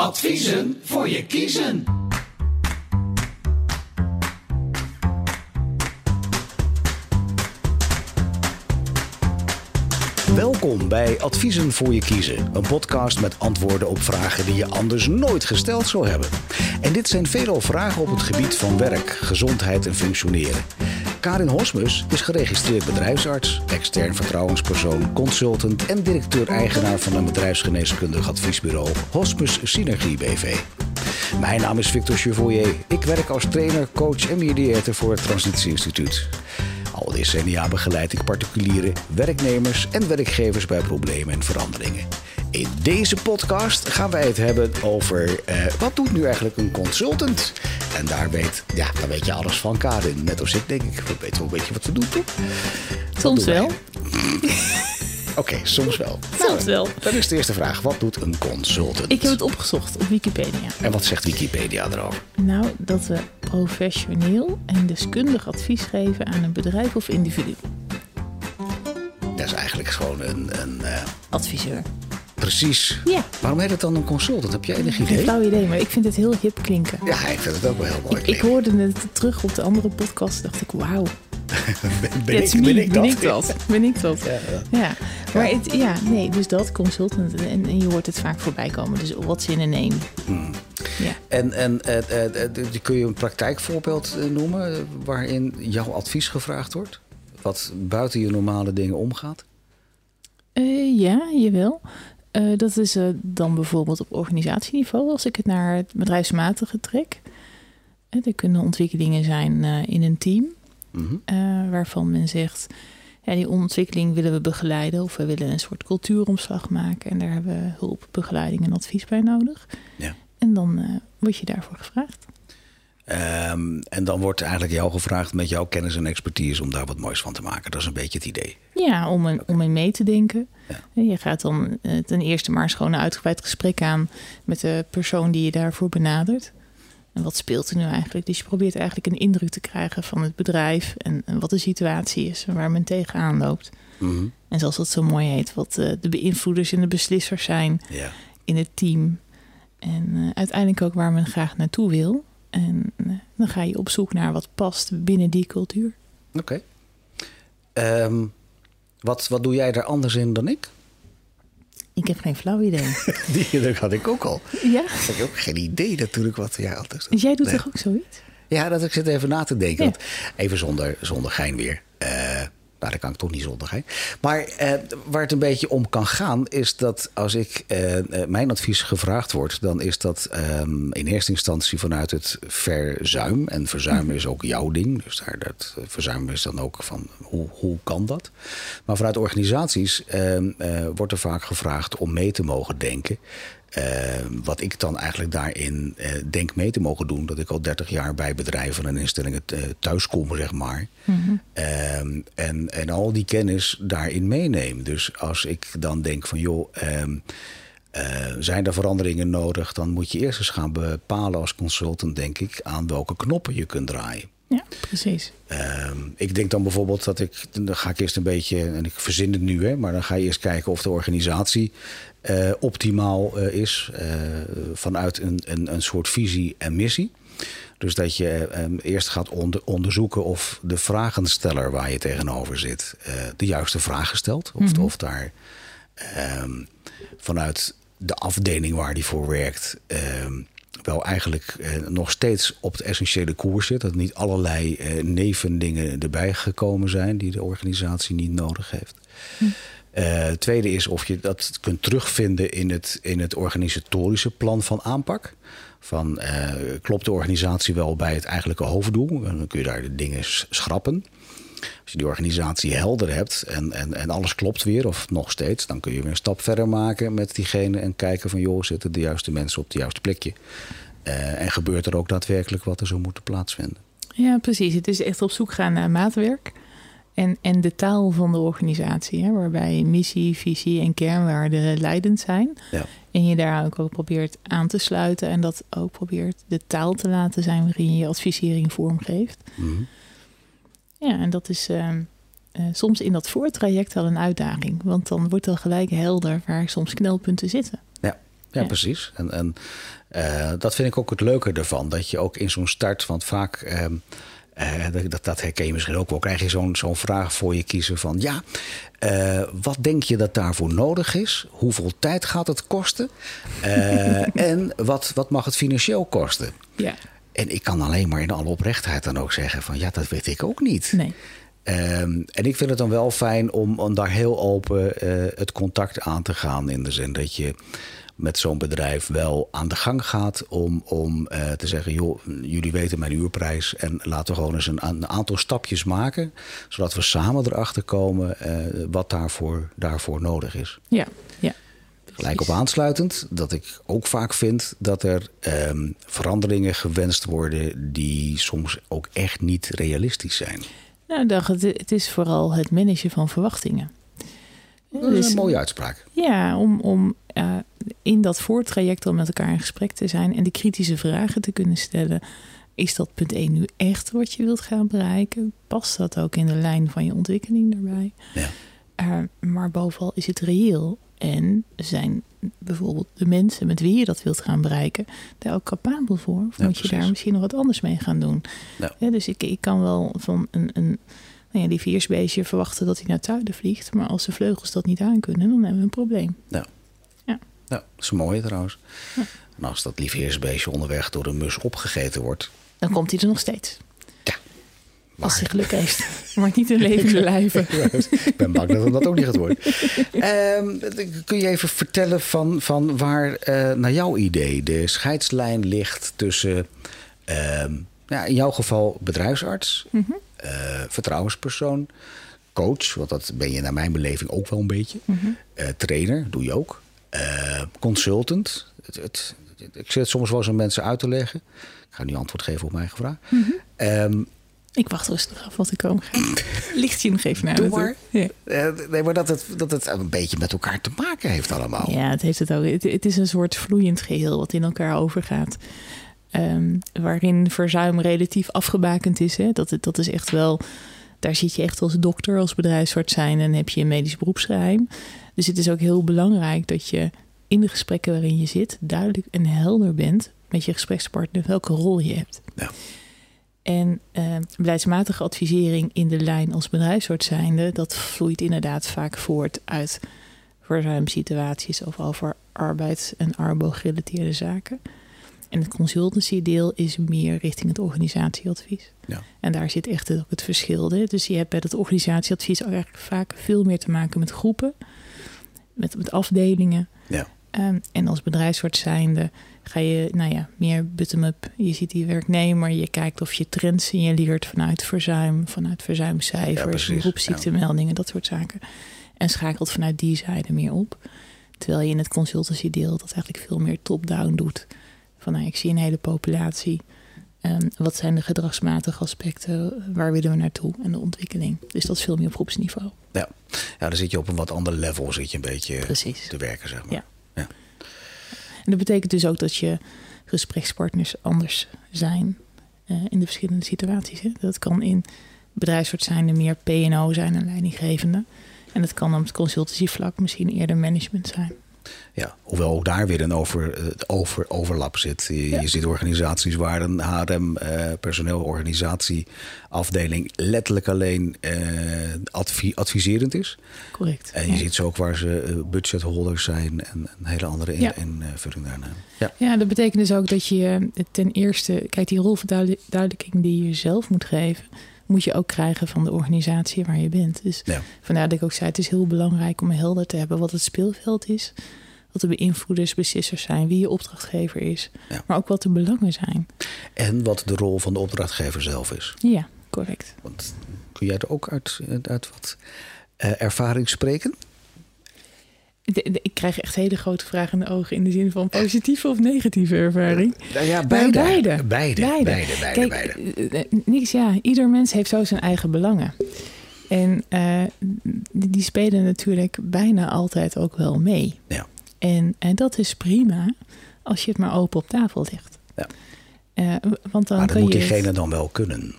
Adviezen voor je kiezen. Welkom bij Adviezen voor je kiezen, een podcast met antwoorden op vragen die je anders nooit gesteld zou hebben. En dit zijn veelal vragen op het gebied van werk, gezondheid en functioneren. Karin Hosmus is geregistreerd bedrijfsarts, extern vertrouwenspersoon, consultant en directeur-eigenaar van een bedrijfsgeneeskundig adviesbureau Hosmus Synergie BV. Mijn naam is Victor Chevoyer. Ik werk als trainer, coach en mediator voor het Transitie Instituut. Al decennia begeleid ik particulieren, werknemers en werkgevers bij problemen en veranderingen. In deze podcast gaan wij het hebben over eh, wat doet nu eigenlijk een consultant? En daar weet, ja, daar weet je alles van, Karin. Net als ik, denk ik. We weten wel een beetje wat we doen, toch? Soms doen wel. Oké, soms wel. Soms wel. Dan is de eerste vraag. Wat doet een consultant? Ik heb het opgezocht op Wikipedia. En wat zegt Wikipedia erover? Nou, dat we professioneel en deskundig advies geven aan een bedrijf of individu. Dat is eigenlijk gewoon een... een eh, Adviseur. Precies. Ja. Waarom heet het dan een consultant? Heb jij enig idee? flauw idee, maar ik vind het heel hip klinken. Ja, ik vind het ook wel heel mooi. Ik, ik hoorde het terug op de andere podcast. dacht ik, wauw. ben, ben, ik, me. ben ik dat? Ben ik dat? Ben ik dat? Ja, ja. Ja. Maar het, ja, nee, dus dat, consultant. En, en je hoort het vaak voorbij komen. Dus what's in a name? Hmm. Ja. En, en die- kun je een praktijkvoorbeeld noemen waarin jouw advies gevraagd wordt? Wat buiten je normale dingen omgaat? Ja, jawel. Eh, dat is eh, dan bijvoorbeeld op organisatieniveau, als ik het naar het bedrijfsmatige trek. Eh, er kunnen ontwikkelingen zijn in een team, Mhm. waarvan men zegt, ja, die ontwikkeling willen we begeleiden of we willen een soort cultuuromslag maken. En daar hebben we hulp, begeleiding en advies bij nodig. Ja. En dan word je daarvoor gevraagd. Ehm, en dan wordt eigenlijk jou gevraagd met jouw kennis en expertise om daar wat moois van te maken. Dat is een beetje het idee. Ja, om, een, om in mee te denken. Ja. En Je gaat dan eh, ten eerste maar eens gewoon een uitgebreid gesprek aan met de persoon die je daarvoor benadert. En wat speelt er nu eigenlijk? Dus je probeert eigenlijk een indruk te krijgen van het bedrijf en, en wat de situatie is en waar men tegenaan loopt. Mhm. En zoals dat zo mooi heet, wat eh, de beïnvloeders en de beslissers zijn Ja. in het team. En eh, uiteindelijk ook waar men graag naartoe wil. En eh, dan ga je op zoek naar wat past binnen die cultuur. Oké. Ehm, wat, wat doe jij daar anders in dan ik? Ik heb geen flauw idee. Die had ik ook al. ja? Ik had ook geen idee natuurlijk wat jij altijd. Dus jij doet Nee. toch ook zoiets? Ja, dat ik zit even na te denken. Ja. Even zonder, zonder gein weer. Nou, dat kan ik toch niet zonder gein. Maar eh, waar het een beetje om kan gaan, is dat als ik eh, eh, mijn advies gevraagd wordt, dan is dat ehm, in eerste instantie vanuit het verzuim. En verzuim is ook jouw ding. Dus daar, dat eh, verzuim is dan ook van hoe, hoe kan dat? Maar vanuit organisaties ehm, eh, wordt er vaak gevraagd om mee te mogen denken. Eh, wat ik dan eigenlijk daarin eh, denk mee te mogen doen, dat ik al 30 jaar bij bedrijven en instellingen eh, thuis kom, zeg maar. Ehm, en, en al die kennis daarin meeneem. Dus als ik dan denk van joh, ehm, eh, zijn er veranderingen nodig, dan moet je eerst eens gaan bepalen als consultant, denk ik, aan welke knoppen je kunt draaien. Ja, precies. Ehm, ik denk dan bijvoorbeeld dat ik, dan ga ik eerst een beetje, en ik verzin het nu, hè, maar dan ga je eerst kijken of de organisatie eh, optimaal eh, is eh, vanuit een, een, een soort visie en missie. Dus dat je ehm, eerst gaat onder- onderzoeken of de vragensteller waar je tegenover zit de juiste vragen stelt. Of, of daar ehm, vanuit de afdeling waar die voor werkt. ehm, wel eigenlijk eh, nog steeds op de essentiële koers zit. Dat niet allerlei eh, nevendingen erbij gekomen zijn die de organisatie niet nodig heeft. Eh, tweede is of je dat kunt terugvinden in het, in het organisatorische plan van aanpak. Van, klopt de organisatie wel bij het eigenlijke hoofddoel? En dan kun je daar de dingen schrappen. Als je die organisatie helder hebt en, en, en alles klopt weer, of nog steeds, dan kun je weer een stap verder maken met diegene en kijken van joh, zitten de juiste mensen op het juiste plekje? Eh, en gebeurt er ook daadwerkelijk wat er zou moeten plaatsvinden? Ja, precies. Het is echt op zoek gaan naar maatwerk. En, en de taal van de organisatie, hè, waarbij missie, visie en kernwaarden leidend zijn. Ja. En je daar ook, ook probeert aan te sluiten en dat ook probeert de taal te laten zijn waarin je je advisering vormgeeft. Mhm. Ja, en dat is ehm, eh, soms in dat voortraject al een uitdaging. Want dan wordt al gelijk helder waar soms knelpunten zitten. Ja. ja, Ja. precies. En, en eh, dat vind ik ook het leuke ervan. Dat je ook in zo'n start, want vaak, ehm, eh, dat- dat, herken je misschien ook wel, krijg je zo'n zo'n vraag voor je kiezen van ja, wat denk je dat daarvoor nodig is? Hoeveel tijd gaat het kosten? En wat, wat mag het financieel kosten? Ja, En ik kan alleen maar in alle oprechtheid dan ook zeggen van ja, dat weet ik ook niet. nee. Ehm, en ik vind het dan wel fijn om, om daar heel open eh, het contact aan te gaan. In de zin dat je met zo'n bedrijf wel aan de gang gaat om, om eh, te zeggen: joh, jullie weten mijn uurprijs. En laten we gewoon eens een, een aantal stapjes maken. Zodat we samen erachter komen eh, wat daarvoor, daarvoor nodig is. Ja, ja. Gelijk op aansluitend dat ik ook vaak vind dat er ehm, veranderingen gewenst worden die soms ook echt niet realistisch zijn. Nou, dacht, het, is vooral het managen van verwachtingen. Dat is Dus- een mooie uitspraak. Ja, om, om in dat voortraject al met elkaar in gesprek te zijn en de kritische vragen te kunnen stellen. Is dat punt 1 nu echt wat je wilt gaan bereiken? Past dat ook in de lijn van je ontwikkeling daarbij? Ja. Eh, maar bovenal is het reëel. En zijn bijvoorbeeld de mensen met wie je dat wilt gaan bereiken daar ook capabel voor? Of Ja, moet je precies. daar misschien nog wat anders mee gaan doen? Ja. Ja, dus ik, ik kan wel van een, een nou ja, die viersbeestje verwachten dat hij naar Tuinen vliegt. Maar als de vleugels dat niet aankunnen, dan hebben we een probleem. Ja, dat is een mooie trouwens. En als dat liefheersbeestje onderweg door een mus opgegeten wordt. Dan komt hij er nog steeds. Als hij geluk heeft. Maar niet in levende lijven. ik ben bang dat dat ook niet gaat worden. Ehm, kun je even vertellen van, van waar eh, naar jouw idee de scheidslijn ligt tussen, ehm, ja, in jouw geval bedrijfsarts, eh, vertrouwenspersoon, coach, want dat ben je naar mijn beleving ook wel een beetje, eh, trainer, doe je ook, consultant. Het, het, ik zit soms wel eens aan mensen uit te leggen. Ik ga nu antwoord geven op mijn eigen vraag. Ehm, Ik wacht rustig af wat er komen gaat. Nog even naar Doe maar. Ja. Nee, maar dat het, dat het een beetje met elkaar te maken heeft allemaal. Ja, het heeft het ook. Het, het is een soort vloeiend geheel wat in elkaar overgaat. Ehm, waarin verzuim relatief afgebakend is. Hè? Dat, dat is echt wel. Daar zit je echt als dokter, als bedrijfsarts zijn en heb je een medisch beroepsgeheim. Dus het is ook heel belangrijk dat je in de gesprekken waarin je zit duidelijk en helder bent met je gesprekspartner welke rol je hebt. Ja. En eh, beleidsmatige advisering in de lijn als bedrijfsarts zijnde, dat vloeit inderdaad vaak voort uit verzuimsituaties of over arbeids- en arbo-gerelateerde zaken. En het consultancy deel is meer richting het organisatieadvies. Ja. En daar zit echt ook het verschil. Hè? Dus je hebt bij het organisatieadvies ook eigenlijk vaak veel meer te maken met groepen, met, met afdelingen. Ja. Ehm, en als bedrijfsarts zijnde ga je, nou ja, meer bottom-up. Je ziet die werknemer, je kijkt of je trends signaleert vanuit verzuim, vanuit Ja, verzuimcijfers, beroepsziektemeldingen, dat soort zaken. En schakelt vanuit die zijde meer op. Terwijl je in het consultancy deel dat eigenlijk veel meer top-down doet. Van nou, ik zie een hele populatie. Ehm, wat zijn de gedragsmatige aspecten? Waar willen we naartoe? En de ontwikkeling. Dus dat is veel meer op groepsniveau. Ja. ja, dan zit je op een wat ander level zit je een beetje Precies. te werken, zeg maar. Ja. Dat betekent dus ook dat je gesprekspartners anders zijn eh, in de verschillende situaties. Hè? Dat kan in bedrijfsarts zijn er meer P&O zijn en leidinggevende. En dat kan op het consultancyvlak misschien eerder management zijn. Ja, hoewel ook daar weer een over, eh, over, overlap zit. Je, Ja. je ziet organisaties waar een HRM, eh personeelorganisatieafdeling, letterlijk alleen advi- adviserend is. Correct. En je Ja. ziet ze ook waar ze budgetholders zijn en een hele andere in- Ja. invulling daarna. Ja, Ja, dat betekent dus ook dat je ten eerste, kijk, die rolverduidelijking die je zelf moet geven, moet je ook krijgen van de organisatie waar je bent. Dus ja. vandaar dat ik ook zei, het is heel belangrijk om helder te hebben wat het speelveld is, wat de beïnvloeders, beslissers zijn, wie je opdrachtgever is, Ja. maar ook wat de belangen zijn. En wat de rol van de opdrachtgever zelf is. Ja, correct. Want kun jij er ook uit, uit wat eh, ervaring spreken? De- de- ik krijg echt hele grote vragen in de ogen in de zin van positieve of negatieve ervaring. Nou ja, beide. beide. Beide, beide, beide, beide. Kijk, beide. eh, eh, niks, ja, ieder mens heeft zo zijn eigen belangen. En eh, die die spelen natuurlijk bijna altijd ook wel mee. Ja. En, en dat is prima als je het maar open op tafel legt. Ja. Eh, want dan Maar dat moet het- diegene dan wel kunnen.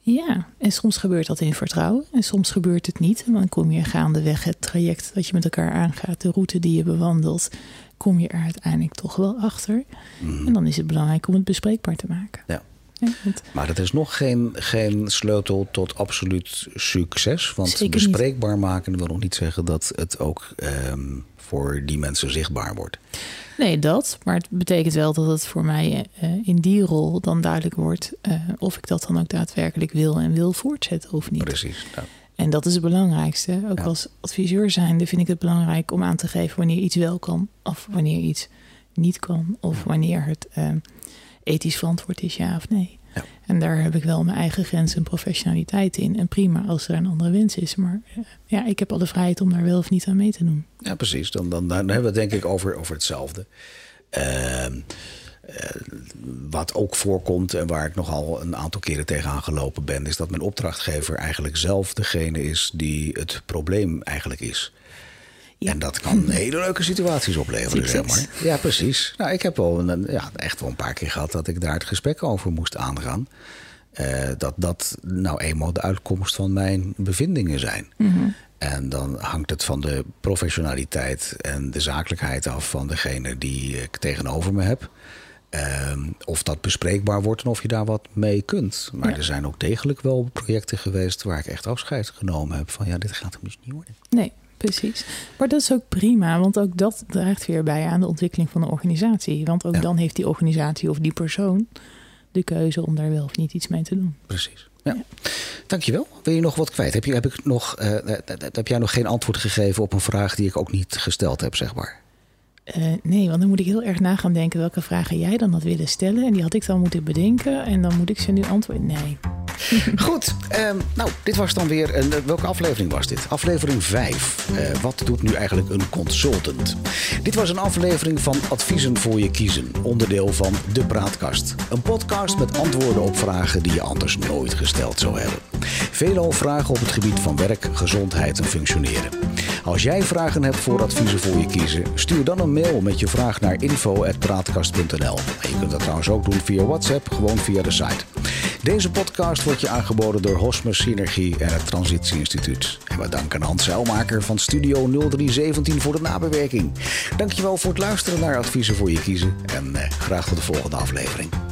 Ja, en soms gebeurt dat in vertrouwen en soms gebeurt het niet. En dan kom je gaandeweg het traject dat je met elkaar aangaat, de route die je bewandelt, kom je er uiteindelijk toch wel achter. Mhm. En dan is het belangrijk om het bespreekbaar te maken. Ja. Maar dat is nog geen, geen sleutel tot absoluut succes. Want Zeker niet. bespreekbaar maken wil nog niet zeggen dat het ook ehm, voor die mensen zichtbaar wordt. Nee, dat. Maar het betekent wel dat het voor mij eh, in die rol dan duidelijk wordt eh, of ik dat dan ook daadwerkelijk wil en wil voortzetten of niet. Precies. En dat is het belangrijkste. Ook Ja. als adviseur zijnde vind ik het belangrijk om aan te geven wanneer iets wel kan of wanneer iets niet kan of wanneer het eh, ethisch verantwoord is, ja of nee. Ja. En daar heb ik wel mijn eigen grenzen en professionaliteit in. En prima als er een andere wens is. Maar eh, ja, ik heb alle vrijheid om daar wel of niet aan mee te doen. ja, precies. Dan, dan, dan hebben we het denk ik over, over hetzelfde. Ehm, eh, wat ook voorkomt en waar ik nogal een aantal keren tegenaan gelopen ben, is dat mijn opdrachtgever eigenlijk zelf degene is die het probleem eigenlijk is. Ja. En dat kan hele leuke situaties opleveren, zeg maar. Ja, precies. Nou, ik heb wel een, ja, echt wel een paar keer gehad dat ik daar het gesprek over moest aangaan. Eh, dat dat nou eenmaal de uitkomst van mijn bevindingen zijn. En dan hangt het van de professionaliteit en de zakelijkheid af van degene die ik tegenover me heb. Ehm, of dat bespreekbaar wordt en of je daar wat mee kunt. Maar Ja. er zijn ook degelijk wel projecten geweest waar ik echt afscheid genomen heb van ja, dit gaat hem dus niet worden. Nee, precies. Maar dat is ook prima, want ook dat draagt weer bij aan de ontwikkeling van de organisatie. Want ook Ja. dan heeft die organisatie of die persoon de keuze om daar wel of niet iets mee te doen. Precies. Ja. Dankjewel. Wil je nog wat kwijt? Heb, je, heb, ik nog, eh, heb jij nog geen antwoord gegeven op een vraag die ik ook niet gesteld heb, zeg maar? Eh, nee, want dan moet ik heel erg na gaan denken welke vragen jij dan had willen stellen. En die had ik dan moeten bedenken en dan moet ik ze nu antwoorden. Nee. Goed, ehm, nou, dit was dan weer. Een, welke aflevering was dit? Aflevering 5. Eh, wat doet nu eigenlijk een consultant? Dit was een aflevering van Adviezen voor je kiezen, onderdeel van De Praatkast. Een podcast met antwoorden op vragen die je anders nooit gesteld zou hebben. Veelal vragen op het gebied van werk, gezondheid en functioneren. Als jij vragen hebt voor Adviezen voor je kiezen, stuur dan een mail met je vraag naar info.praatkast.nl. En je kunt dat trouwens ook doen via WhatsApp, gewoon via de site. Deze podcast wordt je aangeboden door Hosmer Synergie en het Transitie Instituut. En we danken Hans Zeilmaker van Studio 0317 voor de nabewerking. Dankjewel voor het luisteren naar Adviezen voor je kiezen en eh, graag tot de volgende aflevering.